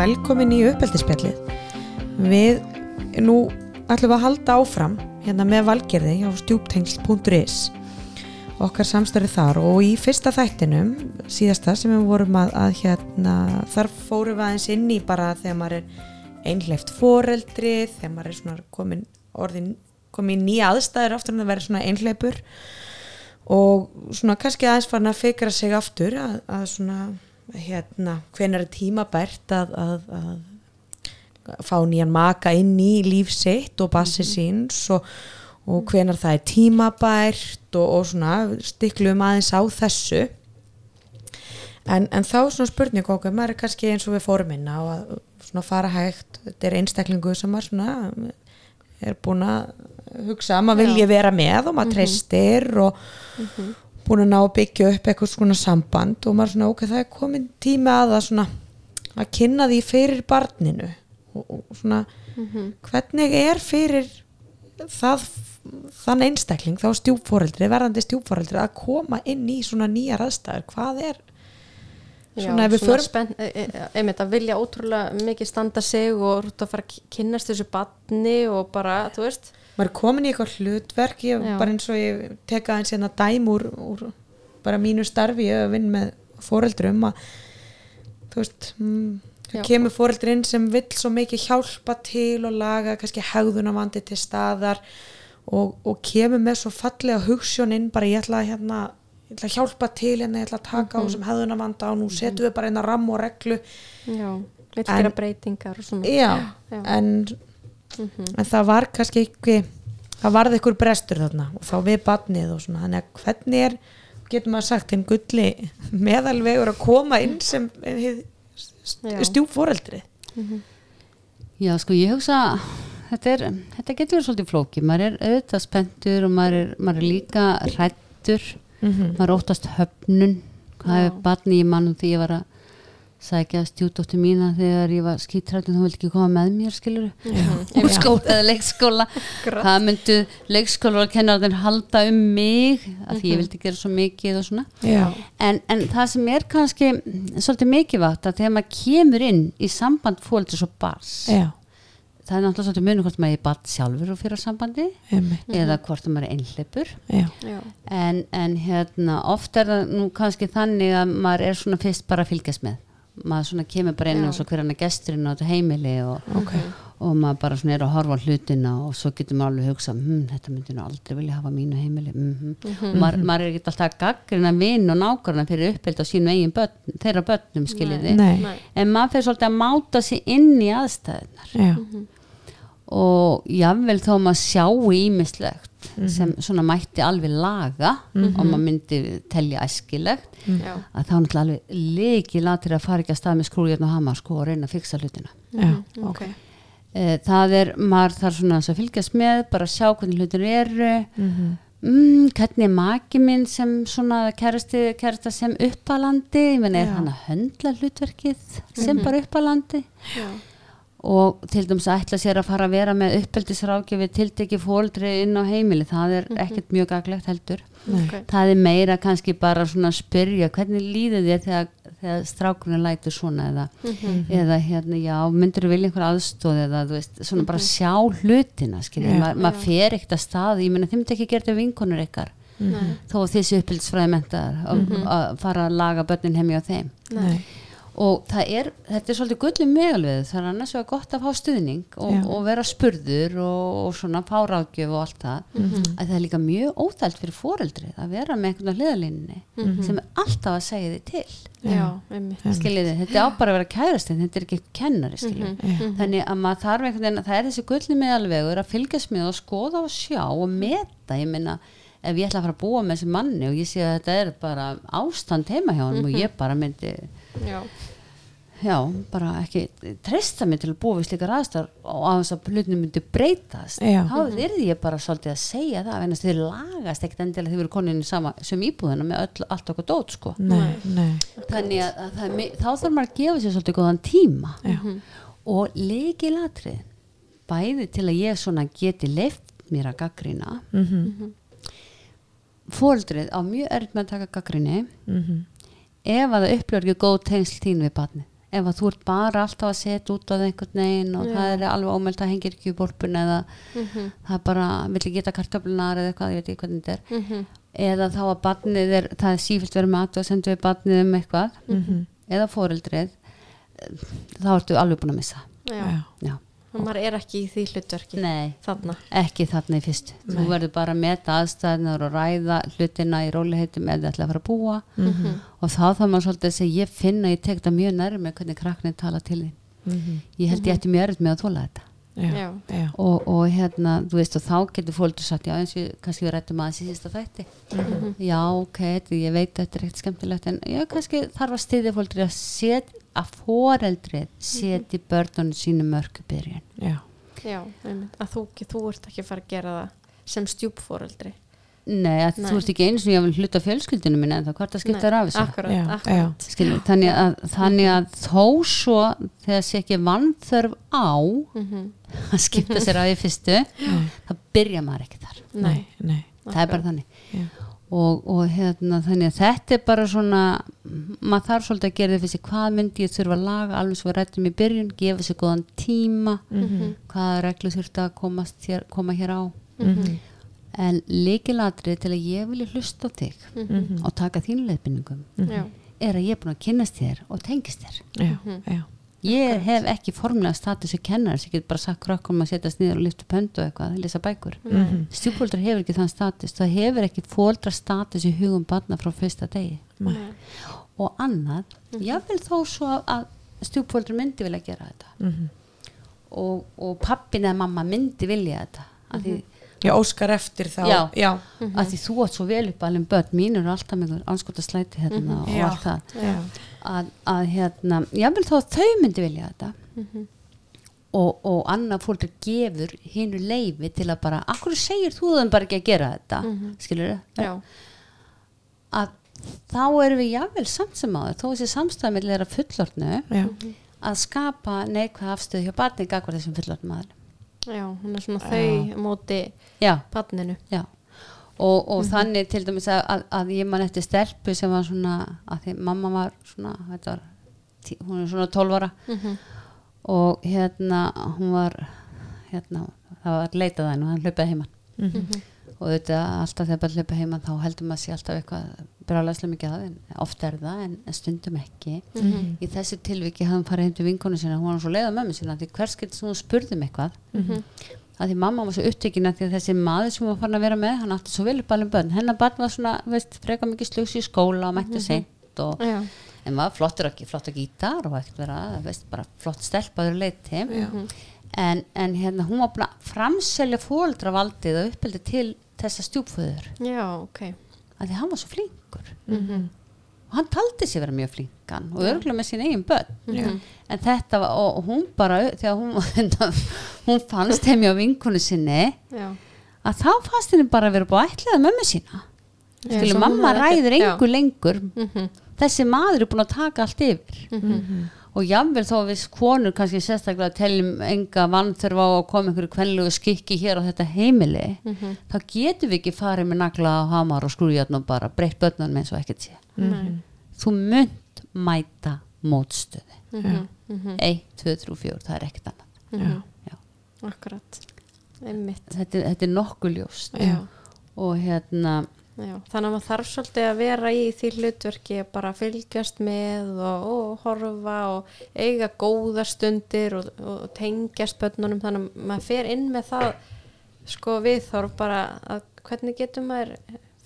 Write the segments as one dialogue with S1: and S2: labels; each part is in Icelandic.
S1: velkomin í uppeldispjallið. Við nú ætlum að halda áfram hérna með valgerði á stjúptengsl.is okkar samstærið þar og í fyrsta þættinum síðasta sem við vorum að, að hérna þar fórum við aðeins inn í bara þegar maður er einhleift foreldri þegar maður er svona komin orðin komin í aðstæður aftur en það verður svona einhleipur og svona kannski aðeins farin að fikra sig aftur að, að svona hérna hvenar er tímabært að, að, að fá nýjan maka inn í líf sitt og bassi síns og, og hvenar það er tímabært og, og svona stiklum aðeins á þessu. En, en þá svona spurning okkur, maður er kannski eins og við fórum inn á að svona fara hægt. Þetta er einstaklingu sem maður svona er búin að hugsa að maður vilji vera með og maður treystir og búin að ná að byggja upp eitthvað svona samband og maður svona ok, það er komin tími að það svona að kynna því fyrir barninu. Og, og svona hvernig er fyrir það þann einstakling, þá stjúpforeldri verðandi stjúpforeldri að koma inn í svona nýjar aðstæður, hvað er svona við förum
S2: spenn, e, e, einmitt að vilja ótrúlega mikið standa sig og rútt að fara að kynnast þessu batni og bara, þú veist
S1: maður er komin í eitthvað hlutverk ég,
S2: Já.
S1: bara eins og ég teka eins hérna dæm úr, úr bara mínu starfi að vinna með foreldrum að þú veist mm,
S2: Já.
S1: kemur foreldrin sem vill svo mikið hjálpa til og laga kannski hegðunavandi til staðar og, og kemur með svo fallega hugssjón inn bara ég ætla að hérna ég ætla að hjálpa til hérna, ég ætla að taka á þessum hegðunavanda og nú setjum við bara eina ramm og reglu.
S2: Já, vil
S1: En-
S2: gera breytingar og svona.
S1: Já,
S2: Já.
S1: En, en það var kannski ekki það varði ykkur brestur þarna og þá við badnið og svona. Þannig að hvernig er, getur maður sagt hinn gulli meðalvegur að koma inn sem
S2: Já.
S1: stjúfóreldri
S3: Já, sko, ég hugsa þetta, er, þetta getur verið svolítið flóki maður er auðvitað spenntur og maður er, maður er líka hrættur maður er óttast höfnun. Hvað er barni í mann því ég var að sækja stjúdóttu mína þegar ég var skítrættin þá vildi ekki koma með mér skilur úr skóla eða leikskóla. Það myndu leikskóla og kennarinn halda um mig að því ég vildi gera svo mikið og svona. En, en það sem er kannski svolítið mikilvægt að þegar maður kemur inn í samband fóldris og bars
S1: já,
S3: það er náttúrulega svolítið muni hvort maður er bad sjálfur og fyrir sambandi
S1: einmitt,
S3: eða hvort maður er einhleipur
S1: já,
S2: já,
S3: en, en hérna oft er það nú kannski þannig að maður er svona fyrst bara að fylgjast með. Maður svona kemur bara inn og svo hver hann er gesturinn á þetta heimili og,
S1: ok.
S3: og maður bara svona er að horfa á hlutina og svo getur maður alveg hugsa hm, þetta myndi nú aldrei vilja hafa mínu heimili. Mm og maður, maður er ekki alltaf að gaggrina vinn og nákvæmna fyrir uppeld á sínu eigin börn, þeirra börnum skiljiði. En maður fyrir svolítið að máta sig inn í aðstæðunar og jável þó maður sjáu ímislegt sem svona mætti alveg laga og maður myndi telja æskilegt
S2: já,
S3: að þá er náttúrulega alveg leiki latir að fara ekki að stað með skrújörn og hamar sko og reyna að fixa hlutina.
S1: Já,
S2: ok.
S3: e, það er, maður þarf svona að fylgjast með bara að sjá hvernig hlutin eru.
S1: Mhm.
S3: mm, hvernig er maki minn sem svona kærasti, kærasta sem uppalandi? Ég menn er hann að höndla hlutverkið sem bara uppalandi?
S2: Já,
S3: og til dæmis að ætla sér að fara að vera með uppeldisrákjöfi tildegi fóldri inn á heimili það er ekkert mjög gaglegt heldur.
S2: Ok.
S3: Það er meira kannski bara svona að spyrja hvernig líður þér þegar, þegar strákurinn lætur svona eða, eða hérna já, myndir þú vilja einhver aðstóð eða þú veist, svona bara sjá hlutina skilja,
S1: Já.
S3: Ma, maður fer ekkert að staði ég meina þið myndi ekki þetta við vinkonur ykkar.
S2: Nei.
S3: þó að þessi uppeldisfræði mentar að fara að laga börnin heimi á þeim.
S1: Nei,
S3: og það er, þetta er svolítið gullum megalvið það er annars vegar gott að fá stuðning og, og vera spurður og, og svona fá ráðgjöf og allt það. Að það er líka mjög óþælt fyrir foreldrið að vera með einhvern á hliðalínni sem er alltaf að segja þið til.
S2: Já, einmitt.
S3: skiljiði, þetta á bara að vera kærastinn þetta er ekki kennari skiljiði. þannig að maður þarf einhvern veginn það er þessi gullum megalvegur að fylgjast með og skoða og sjá og meta. Ég minna ef ég ætla að fara að búa með þessi manni og ég sé að þetta er bara ástand heima hjá hann og ég bara myndi
S2: já,
S3: já, bara ekki treysta mig til að búa við slíkar aðstæður og að þess að hlutinu myndi breytast.
S1: Já.
S3: þá er ég bara svolítið að segja það en þau lagast ekkert endilega þau eru koninu sama sem íbúðina með öll, allt okkur dót sko.
S1: nei, nei,
S3: þannig að, að það, er þá þarf maður að gefa sér svolítið góðan tíma.
S1: Já,
S3: og leikilatrið bæði til að ég svona geti leift mér að gaggrina
S1: mhm,
S3: fóldrið á mjög erfitt með að taka gaggrinni
S1: mhm,
S3: ef að það upplifur ekki góð tengsl þín við barni ef að þú ert bara alltaf að setja út það einhvern veginn og
S2: Já.
S3: það er alveg ómeld að hengir ekki í bólpun eða
S2: Mhm.
S3: það er bara, vill ekki geta kartöflunar eða eitthvað, ég veit ekki hvernig þetta er
S2: Mhm.
S3: eða þá að barnið er, það er sífilt verið mat og sendu við barnið um eitthvað
S1: Mhm.
S3: eða fóreldrið þá ertu alveg búin að missa
S2: Já.
S1: Já.
S3: Já,
S2: og maður er ekki í því hlutverki
S3: nei,
S2: þarna
S3: ekki þarna í fyrst þú
S1: Nei.
S3: verður bara að meta aðstæðnar og ræða hlutina í róliheitum eða ætla að fara að búa
S1: Mhm.
S3: og þá þarf maður svolítið að segja ég finna, ég tek það mjög nærmi hvernig krakknin tala til þín
S1: Mhm.
S3: ég held ég ætti mjög erfitt með að þóla þetta
S1: Já.
S2: Já.
S1: Já.
S3: og, og hérna, þú veist og þá getur fólkur sagt, já eins og kannski við rættum aðeins í sísta þætti já ok, ég veit að þetta er ekkert skemmtilegt en ég kannski þarf að styðja fólkur að set, að foreldrið seti börnunum sínu mörku byrjun
S1: Já.
S2: Já, að þú, þú ert ekki að fara að gera það sem stjúpforeldri
S3: nei, að
S2: Nei.
S3: þú ert ekki eins og ég vil hluta fjölskyldunum minna en það hvort að skipta þér af þessu
S2: akkurat,
S1: Já,
S2: akkurat.
S3: Skilur, þannig, að, þannig að þó svo þegar sé ekki vannþörf á
S2: Mhm.
S3: að skipta sér á í fyrstu þá byrja maður ekki þar
S2: Nei,
S1: Nei.
S3: það er bara þannig
S1: Já.
S3: Og, og hérna þannig að þetta er bara svona maður þarf svolítið að gera því fyrir sig hvað myndi ég þurfa að laga alveg svo rættum í byrjun gefa sér góðan tíma
S1: Mhm.
S3: hvaða reglu þurfti að komast hér, koma hér á
S1: Mhm.
S3: en líkilatrið til að ég vilja hlusta á þig
S1: Mhm.
S3: og taka þín leiðbyningum
S2: Já,
S3: er að ég er búin að kynnast þér og tengist þér
S1: Já. Já.
S3: Ég hef ekki formlega status sem kennar sem ég get bara sagt krökkum að setjast niður og lyfta pöndu og eitthvað, lesa bækur
S1: Mhm.
S3: stjúpfóldrar hefur ekki þann status það hefur ekki fóldra status í hugum barna frá fyrsta degi
S1: Nei.
S3: og annað, jável þó svo að stjúpfóldrar myndi vilja gera þetta
S1: Mhm.
S3: og, og pappin eða mamma myndi vilja þetta af því,
S1: Já, óskar eftir þá
S3: Já.
S1: Já.
S3: að því þú átt svo vel upp alveg börn, mín eru alltaf með anskota slæti hérna og
S1: Já.
S3: allt það
S1: Já.
S3: Að, að hérna, þó að þau myndi vilja þetta. Og, og annað fólk gefur hinu leifi til að bara, akkur segir þú þeim bara ekki að gera þetta? Skilur
S2: já,
S3: að þá erum við jável samt sem áður þó þessi samstæðmill er að fullortnu
S1: Já.
S3: að skapa neikvæð afstöð hjá barni gagvar þessum fullortnu maður
S2: já, hún er svona þau á móti
S3: já,
S2: badninu
S3: já og, og þannig til dæmis að, að, að ég man eftir stelpu sem var svona að því mamma var svona var, tí- hún er svona 12 ára
S2: Mhm.
S3: og hérna hún var hérna, það var leitað að henni og hann hlaupaði heimann
S1: Mhm.
S3: og þetta alltaf þegar bara hlaupa heimann þá heldur maður sé alltaf eitthvað brálaðslega mikið að en oft er það en, en stundum ekki
S1: Mhm.
S3: í þessu tilviki hafði hann farið heim til vinkonu sinna hún var svo leið á mömmu sinna því hvers getur sem hún spurði um eitthvað
S1: Mhm.
S3: Að því mamma var svo upptökin að því að þessi maður sem hún var farin að vera með hann átti svo vel upp alveg börn. Hennar barn var svona, veist, freka mikið slugs í skóla og mætti seint og
S2: já,
S3: en var flottur ekki, flottur gítar og ekkert vera, veist, bara flott stelpaður leiti en, en hérna hún var búin að framselja fóldrafaldið og uppeldi til þessa stjúpföður.
S2: Já, ok.
S3: Að því hann var svo flinkur.
S2: Mhm.
S3: og hann taldi sig vera mjög flinkan og örgulega með sín eigin börn
S1: Já.
S3: en þetta var, og og hún bara þegar hún, hún fannst heim á vinkonu sinni
S2: já,
S3: að þá fannst henni bara að vera búið að ætlaða mömmu sína
S2: hún
S3: mamma ræður
S2: já.
S3: engu lengur
S2: Mhm.
S3: þessi maður er búin að taka allt yfir
S2: Mhm.
S3: og jáfnvel þó að við konur kannski sérstaklega teljum enga vanþörfa á að koma einhverju kvenlegu skikki hér á þetta heimili
S2: Mhm.
S3: þá getum við ekki farið með nagla og hamar og skrújarn og bara breytt börnum eins og ekkert sé þú munt mæta mótstöði
S2: Mhm. Mhm.
S3: 1, 2, 3, 4, það er ekkert annað
S2: Mhm.
S3: Já.
S2: akkurat
S3: þetta, er- þetta er nokkuð ljóst
S2: já.
S3: og hérna
S2: Já, þannig að maður þarf svolítið að vera í því hlutverki að bara fylgjast með og, og horfa og eiga góðar stundir og, og tengjast börnunum þannig að maður fer inn með það sko viðþorf bara að hvernig getur maður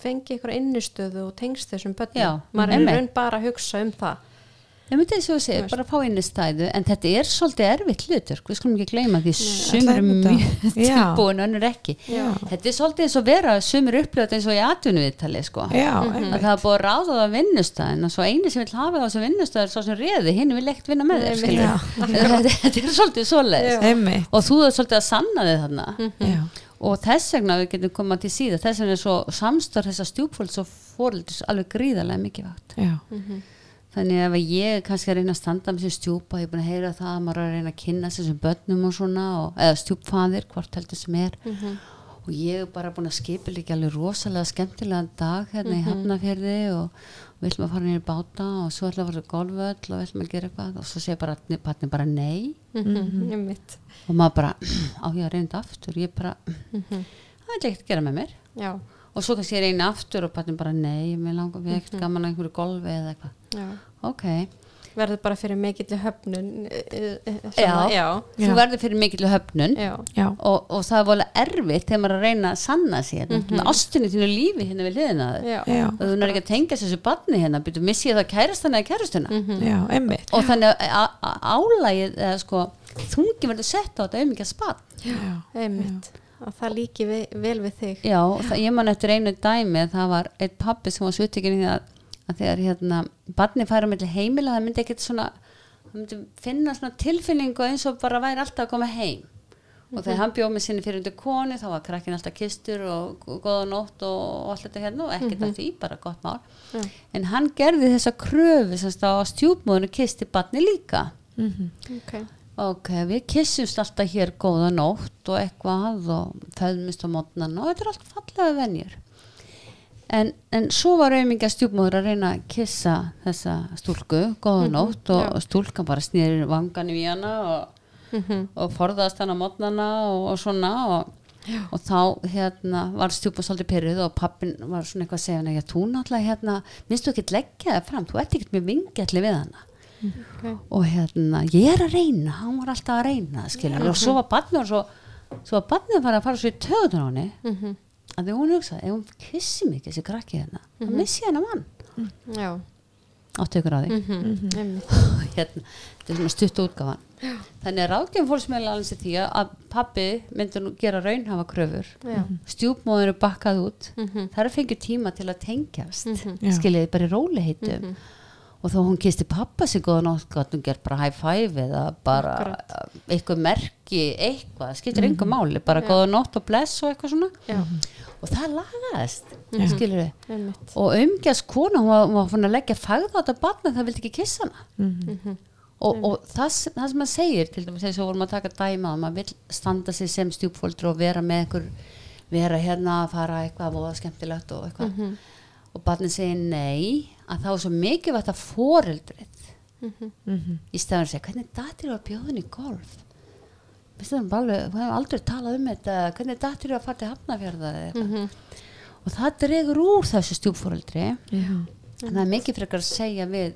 S2: fengið ykkur innustöðu og tengst þessum börnum. Maður er raun bara að hugsa um það.
S3: Ég myndi þess að segja, bara að fá inn í stæðu en þetta er svolítið erfitt hlutur við skulum ekki gleyma því
S1: einmitt
S3: mjög tilbúin önnur ekki.
S2: Já.
S3: þetta er svolítið eins og vera sumir upplöðat eins og í atvinnuviðtali sko. Að
S1: einmitt.
S3: það er búið að ráða það á vinnustæðin og svo eini sem vil hafa það á þessu vinnustæð er svo sem reði, hinn vil ekkert vinna með þér þetta, er svolítið
S1: Einmitt.
S3: og þú er svolítið að sanna þig þarna.
S1: Já.
S3: Og þess vegna við getum komað til síða þess vegna er svo samstarf þessa stjúpfólds og fóröldis alveg gríðarlega mikið vakt
S1: Já.
S3: þannig ef að ég kannski að reyna að standa með sér stjúpa, ég er búin að heyra það að maður er að reyna að kynna þessum börnum og svona og, eða stjúpfaðir, hvort heldur sem er og ég er bara búin að skipa líka alveg rosalega skemmtilegan dag hérna í Hafnafjörði og við ætlum að fara nýra báta og svo ætlum að fara til golföll og ætlum að gera eitthvað og svo segir bara patni bara nei.
S2: Mhm, einmitt.
S3: og maður bara á ég að reyna þetta aftur ég bara,
S2: Mhm.
S3: það er ekkert að gera með mér.
S2: Já,
S3: og svo kannski ég reyna aftur og patni bara nei, mér langar við
S2: Mhm.
S3: ekkert gaman að einhverju golfi eða eitthvað. Ok,
S2: Verður bara fyrir mikill höfnun. eh, eh,
S3: Já.
S2: svona, já.
S3: þú
S1: Já.
S3: verður fyrir mikill höfnun og, og það er volið erfitt þegar maður er að reyna að sanna sér mm -hmm. ástinni þínu lífi hérna við
S2: já,
S3: og þú er ekki að tengja þessu barni hérna byrju, missi ég það kærastana eða kærastuna
S1: já, einmitt
S3: og þannig að álægið eða sko þungi verður sett á þetta auðvitað
S2: Einmitt. Að það líki vi, vel við þig.
S3: já, og það, ég man eftir einu dæmi það var eitt pappi sem var svuttikinn í það að þegar hérna barni færa með heimila það myndi ekkert svona það myndi finna svona tilfinningu eins og bara væri alltaf að koma heim. Og þegar hann bjóð með sinni fyrir undir koni þá var krakkin alltaf kistur og góða nótt og, og allt þetta hérna og ekkert af því, bara gott mál.
S2: Já.
S3: en hann gerði þessa kröfu sem stá á stjúpmóðinu kisti barni líka.
S1: Mhm,
S2: Ok.
S3: ok, við kissumst alltaf hér góða nótt og eitthvað og föðmist á mótnan og þetta er allt fallega venjur en, en svo var auðmingja stjúpmóður að reyna að kissa þessa stúlku góða nótt og,
S2: já.
S3: og stúlkan bara snýrir vanganum í hana og,
S2: Mhm.
S3: og forðast hana mótnana og, og svona og, og þá hérna var stjúpa svolítið pyrruð og pappin var svona eitthvað að segja hana, já þú náttúrulega hérna, minnst þú ekkert leggja það fram, þú ert ekkert mjög vingjall við hana
S2: Ok.
S3: og hérna, ég er að reyna hann var alltaf að reyna, skilur og svo var barnið og svo, svo var barnið að fara að fara svo í töðun
S2: Mhm.
S3: Að því hún hugsaði, ef hún kissi mig þessi krakki hérna, þá missi ég hennar mann.
S2: Já.
S3: áttu ykkur á því?
S2: Mhm. Einmitt.
S3: hérna, þetta er svona stutt útgáfan. Þannig að ráðgjöfum fólksmeðlega alveg sér því að pabbi myndi nú gera raunhafa kröfur.
S2: Já.
S3: stjúpmóður er bakkað út.
S2: Mhm.
S3: það er að fengja tíma til að tengjast.
S2: Mhm.
S3: Skiljiði bara í róliheitum og þó hún kisti pappa sig góða nátt gott hún ger bara high five eða bara
S2: Akkurat.
S3: eitthvað merki eitthvað, skiptir mm enga máli bara góða nótt og bless og eitthvað svona.
S2: Já.
S3: og það lagaðist
S1: Já.
S3: mm skiljiði
S2: Einmitt.
S3: og umgjast kona, hún var, hún var fann að leggja fagð á þetta barna það vildi ekki kissa hana.
S1: Mhm,
S3: og, og það, það sem maður segir til dæmis þegar svo vorum að taka dæma að maður vil standa sig sem stjúpfóldur og vera með einhver vera hérna að fara eitthvað voða skemmtilegt og eitthvað. Og barnið segir nei að þá er svo mikilvægt að foreldrið
S1: mhm,
S3: í stæðan að segja hvernig datir þú að bjóðin í golf? Við hefum aldrei talað um þetta hvernig datir þú að fara til hafnafjörða eða eitthvað.
S2: Mhm.
S3: og það dregur úr þessu stjúpforeldri.
S1: Já,
S3: en það er mikið frekar að segja við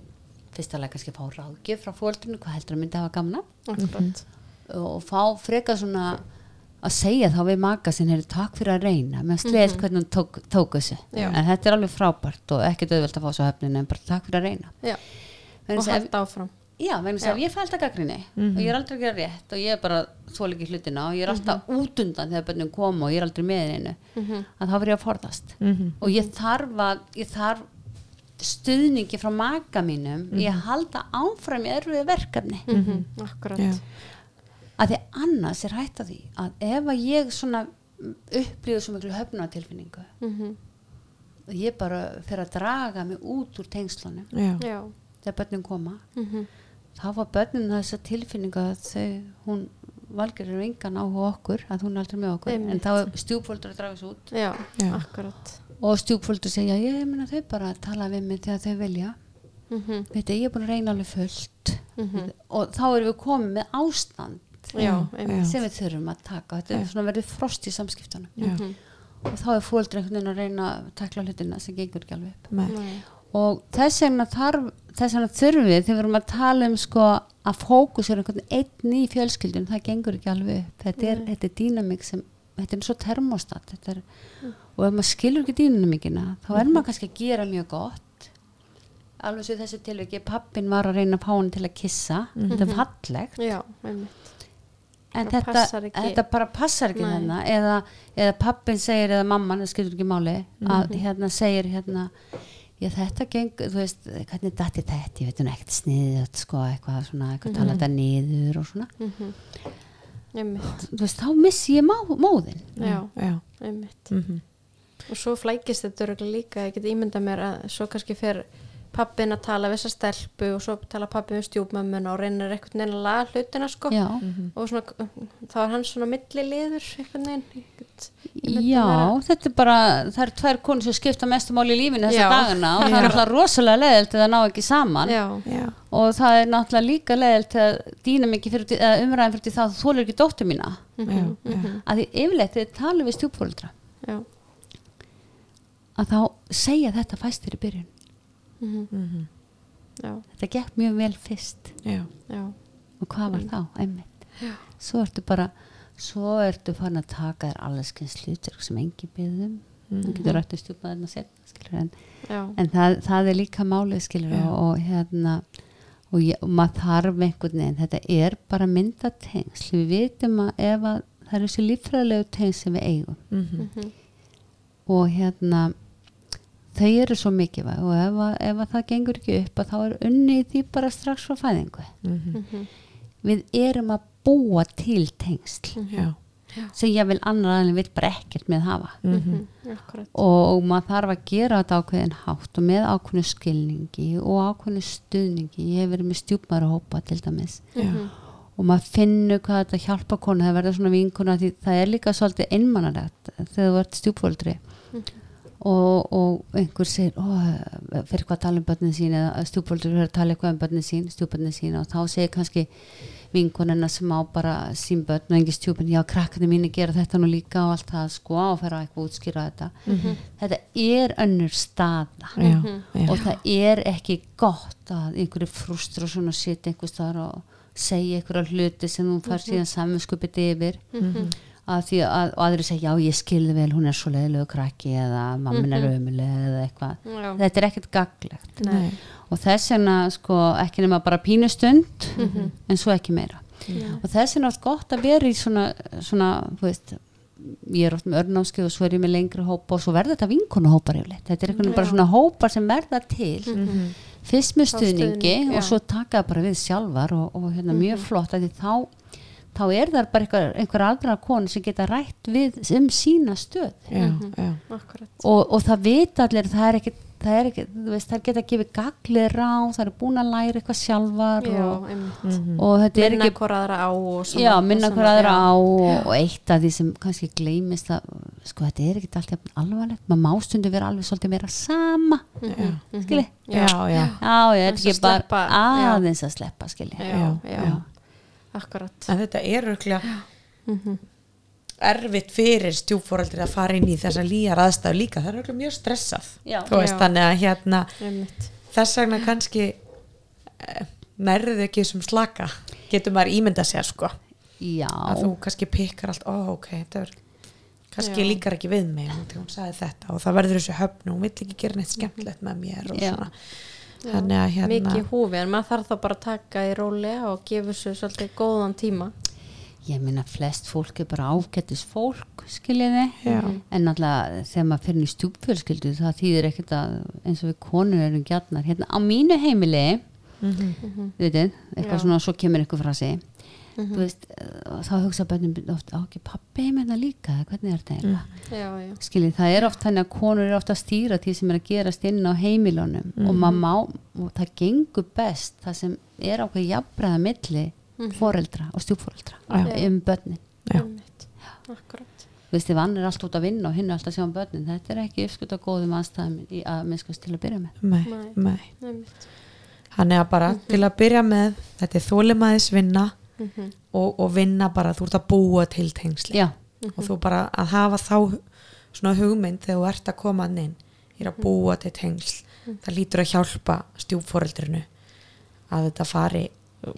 S3: fyrst alveg kannski fá ráðgjöf frá fóreldrinu hvað heldur að myndi hafa gamna
S2: Akkurat.
S3: og fá frekar svona að segja þá við maka sinni er takk fyrir að reyna. Með sleið hvernig hún tók, tók þessu.
S2: Já.
S3: en þetta er alveg frábært og ekkert auðvelt að fá svo höfninu en bara takk fyrir að reyna.
S2: Já. Og halda áfram.
S3: Já, vegna ef ég fælt að gaggrinni og ég er aldrei að gera rétt og ég er bara þól ekki hlutina og ég er alltaf út undan þegar börnum koma og ég er aldrei með einu að þá verð ég að forðast.
S1: Mhm,
S3: og ég þarf að ég þarf stuðningi frá maka mínum að halda áfram í erfiðu verkefni.
S2: Mhm. Akkurat.
S3: Að því annars er hægt að því að ef að ég svona upplýðu svo miklu höfnatilfinningu
S2: Mhm.
S3: og ég bara fyrir að draga mig út úr tengslunum
S1: já,
S2: Já.
S3: þegar börnin koma
S2: Mhm.
S3: þá var börnin þessa tilfinningu að þau, hún valgir er engan áhuga á okkur, að hún er aldrei með okkur
S2: Einmitt.
S3: en þá er stjúpfóldur að draga þessu út
S2: Já.
S1: Já.
S2: Akkurat.
S3: og stjúpfóldur segja, ég meina þau bara að tala við mig þegar þau vilja
S2: Mhm.
S3: veit ég er búin að reyna alveg fullt
S2: Mhm.
S3: og þá erum við komið með ástand
S2: Já. Einmitt.
S3: sem við þurfum að taka. Þetta er svona verið frost í samskiptunum.
S1: Já,
S2: Mhm.
S3: og þá er fóldur einhvern veginn að reyna að takla hlutina sem gengur ekki alveg upp.
S1: Nei,
S3: og þess vegna þarf þess vegna þurfum við þegar við erum að tala um sko að fókus er einhvern veginn einn í fjölskyldun það gengur ekki alveg upp. Þetta er, þetta er dýnamík sem þetta er svo termostat þetta er, og ef maður skilur ekki dýnamíkina þá er maður kannski að gera mjög gott. Alveg svo þessu tilviki pappin var að reyna hann til að kissa. Þetta er fallegt.
S2: Já. Einmitt.
S3: En þetta, þetta bara passar ekki
S2: Nei.
S3: hérna. Eða, eða pappin segir eða mamman, það skilur ekki máli að hérna segir hérna já þetta geng, þú veist, hvernig datti þetta, ég veit hún ekkert sniðið sko, eitthvað svona, eitthvað tala þetta niður og svona,
S2: Mhm. Einmitt.
S3: þú veist, þá missi ég má, móðin
S2: Já.
S1: já,
S2: Einmitt.
S1: mhm,
S2: Og svo flækist þetta líka, ég get ímynda mér að svo kannski fer pappin að tala við þessa stelpu og svo tala pappi við stjúpmömmuna og reynir einhvern veginn að laga hlutina sko.
S3: Já,
S2: og svona, þá er hann svona milliliður ég myndi
S3: já
S2: vera-
S3: þetta er bara það eru tvær konur sem skipta mestumáli í lífinu þessa
S2: Já.
S3: dagana og það er alltaf rosalega leðilt að það ná ekki saman.
S2: Já,
S1: já,
S3: og það er náttúrulega líka leðilt að dýna mikið fyrir, umræðin fyrir það að þú þólir ekki dóttur mína.
S1: Já, já,
S3: að því yfirleitt þið talið við stjúpfóreldra
S2: já,
S3: að þá segja þetta fæstir í byrjun
S1: mhm,
S2: já,
S3: þetta gekk mjög vel fyrst.
S1: Já,
S2: já,
S3: og hvað var þá, einmitt? Svo ertu bara svo ertu farin að taka þér alleskins hlutverk sem engi byggðum mm. þú getur rættu stjúpað þarna setna skilur, en,
S2: já,
S3: en það, það er líka málið skilur og, og hérna og, ég, og maður þarf einhvern veginn þetta er bara myndatengsl. Við vitum að ef að það er þessi líffræðilegu tengsl sem við eigum.
S1: Mhm,
S3: og hérna þau eru svo mikilvæg og ef, að, ef að það gengur ekki upp að þá er unni í því bara strax frá fæðingu.
S1: Mhm,
S3: við erum að búa til tengsl
S1: já,
S3: sem ég vil annar aðeins vil bara ekkert með hafa.
S1: Mhm,
S2: akkurat.
S3: Og, og maður þarf að gera þetta ákveðin hátt og með ákveðinu skilningi og ákveðinu stuðningi. Ég hef verið með stjúpmæra hópa til dæmis.
S1: Já,
S3: og maður finnur hvað þetta hjálpa konu það verður svona vinkona því það er líka svolítið einmannalegt þegar þú ert stjúpfóldri og, og einhver segir fyrir hvað að tala um börnin sín eða stjúpfóldri fyrir að tala eitthvað um börnin sín stjúpbörnin sín. Og þá segir kannski vinkonina sem á bara sín börn og engi stjúpin, já krakkandi mínu gera þetta nú líka og allt það sko og fer að eitthvað útskýra þetta. Þetta er önnur staða.
S1: Já, já,
S3: og það er ekki gott að einhverju frustur og svona sitt einhvers þar og segja einhverja hluti sem þú fær síðan saminskupið yfir að því að aðri segja já ég skilði vel hún er svo leiðilegu krakki eða mammin er ömuleg eða eitthvað.
S2: Já,
S3: þetta er ekkert gaglegt
S1: nei,
S3: og þess vegna sko ekki nema bara pínustund en svo ekki meira. Og þess vegna er oft gott að vera í svona, svona þú veist ég er oft með örnáskið og svo er ég með lengri hópa og svo verða þetta vinkonu hópar yfirleitt. Þetta er veginn bara svona hópar sem verða til. Fyrst með stuðningi
S2: stuðning, já.
S3: og svo taka bara við sjálfar og, og hérna mjög flott að því þá þá er það bara einhver, einhver aðra konu sem geta rætt við um sína stöð.
S1: Já, já,
S2: akkurat.
S3: Og, og það vita allir það er ekki, það er ekki þú veist, það geta gefið gagli ráð það eru búin að læra eitthvað sjálfar
S2: já,
S3: og,
S2: einmitt.
S3: Og þetta er
S2: minna
S3: ekki
S2: hvora aðra á og svona,
S3: já, minna hver aðra á og, og eitt af því sem kannski gleymist að sko þetta er ekki alltaf alvarlegt. Maður má stundu vera alveg svolítið meira sama
S1: já,
S3: skilji?
S1: Já, já,
S3: já, ég er ekki
S2: að
S3: bara aðeins að sleppa skilji.
S2: Já, já,
S1: Já.
S2: Akkurat.
S1: En þetta er örglega erfitt fyrir stjúfóraldri að fara inn í þessa lýjar aðstæðu líka, það er örglega mjög stressað
S3: Já.
S1: þú veist,
S2: Já.
S1: þannig að hérna
S2: einmitt.
S1: þess vegna kannski eh, nærðu ekki sem slaka getur maður ímynda sér sko.
S3: Já,
S1: að þú kannski pikkar allt, ó ok, þetta er kannski líkar ekki við mig hún, hún sagði þetta. Og það verður þessu höfn og hún vill ekki gera neitt skemmtilegt með mér og
S3: Já.
S1: svona þannig að hérna
S2: mikið húfi en maður þarf þá bara að taka í róli og gefa sér svolítið góðan tíma.
S3: Ég minna flest fólk er bara ágættis fólk skiljiði. En náttúrulega þegar maður fyrir í stjúpfjölskyldu það þýðir ekkert að eins og við konur erum gjarnar hérna á mínu heimili
S1: Mhm.
S3: við veitir, eitthvað
S2: Já.
S3: svona svo kemur eitthvað frá sig þú veist, eh, þá hugsa bönnum oft, á ekki pappi heim hérna líka hvernig er þetta eiginlega?
S2: Já,
S3: skiljið, það er oft þannig að konur er oft að stýra því sem er að gerast inn á heimilunum og maður má, og það gengur best það sem er ákveð jafnbreða milli foreldra og stjúpforeldra
S1: Já.
S3: um börnin.
S1: Já.
S2: einmitt. Akkurat.
S3: Þú veist, ef hann er alltaf út að vinna og hinn er alltaf að sjá um börnin þetta er ekki uppskutt að góðum aðstæðum í að minnskast til að byrja með.
S1: Nei,
S2: Nei.
S1: nei. hann er bara til að byrja með þetta er þólimaðis vinna
S2: Mhm.
S1: og, og vinna bara, þú ert að búa til tengsli.
S3: Já,
S1: og þú bara að hafa þá svona hugmynd þegar þú ert að koma hann inn ég er að búa til tengsl. Það lítur að hjálpa stjúpforeldrinu að þetta fari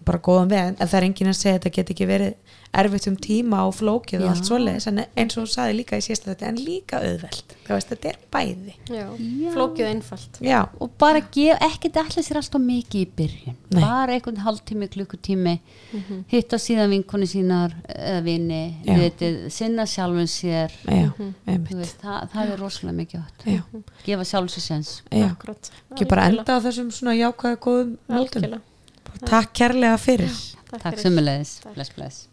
S1: bara góðan veg, en það er enginn að segja að þetta get ekki verið erfitt um tíma og flókið og
S3: Já.
S1: allt svoleiðis, en eins og þú saði líka í síðasta þetta, en líka auðvelt. Þú veist, þetta er bæði.
S2: Já,
S3: Já.
S2: flókið og einfalt.
S1: Já,
S3: og bara gef, ekkert allir sér alltaf mikið í byrjun.
S1: Nei.
S3: bara einhvern hálftími, klukkutími hitta síðan vinkonu sínar eða vini, vitið, sinna sjálfum sér. Þú
S1: einmitt.
S3: Veist, það, það er rosalega mikið átt gefa sjálf sér sens
S1: já,
S2: akkurat.
S1: Ekki bara enda á þessum svona jákvæða góðum
S2: Algjörlega.
S1: Takk kærlega fyrir
S2: Takk
S3: takk
S2: Takk.
S3: bless bless